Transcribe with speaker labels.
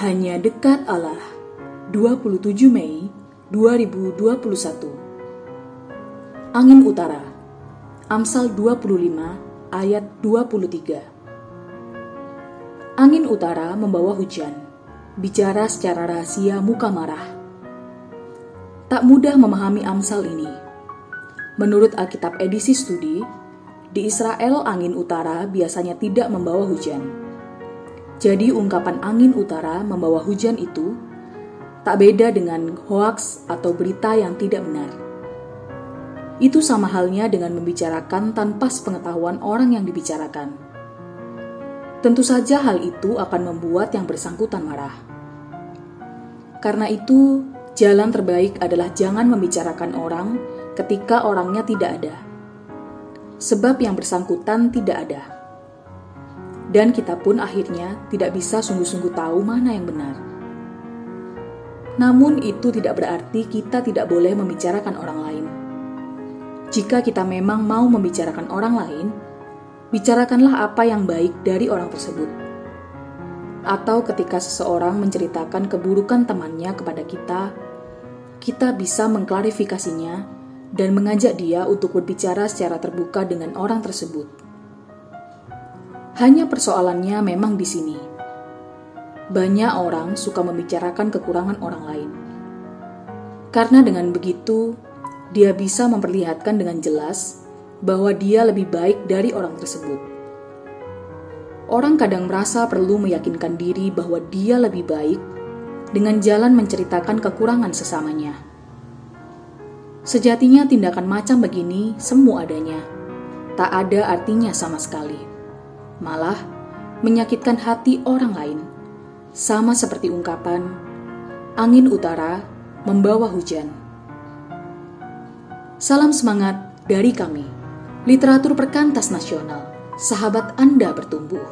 Speaker 1: Hanya dekat Allah. 27 Mei 2021 Angin Utara. Amsal 25 ayat 23 Angin utara membawa hujan. Bicara secara rahasia muka marah. Tak mudah memahami Amsal ini. Menurut Alkitab edisi studi Di Israel angin utara biasanya tidak membawa hujan jadi ungkapan angin utara membawa hujan itu tak beda dengan hoaks atau berita yang tidak benar. Itu sama halnya dengan membicarakan tanpa sepengetahuan orang yang dibicarakan. Tentu saja hal itu akan membuat yang bersangkutan marah. Karena itu, jalan terbaik adalah jangan membicarakan orang ketika orangnya tidak ada. Sebab yang bersangkutan tidak ada dan kita pun akhirnya tidak bisa sungguh-sungguh tahu mana yang benar. Namun, itu tidak berarti kita tidak boleh membicarakan orang lain. Jika kita memang mau membicarakan orang lain, bicarakanlah apa yang baik dari orang tersebut. Atau ketika seseorang menceritakan keburukan temannya kepada kita, kita bisa mengklarifikasinya dan mengajak dia untuk berbicara secara terbuka dengan orang tersebut. Hanya persoalannya memang di sini. Banyak orang suka membicarakan kekurangan orang lain. Karena dengan begitu, dia bisa memperlihatkan dengan jelas bahwa dia lebih baik dari orang tersebut. Orang kadang merasa perlu meyakinkan diri bahwa dia lebih baik dengan jalan menceritakan kekurangan sesamanya. Sejatinya tindakan macam begini semu adanya, tak ada artinya sama sekali malah menyakitkan hati orang lain, sama seperti ungkapan "angin utara membawa hujan". Salam semangat dari kami, literatur perkantas nasional, sahabat Anda bertumbuh.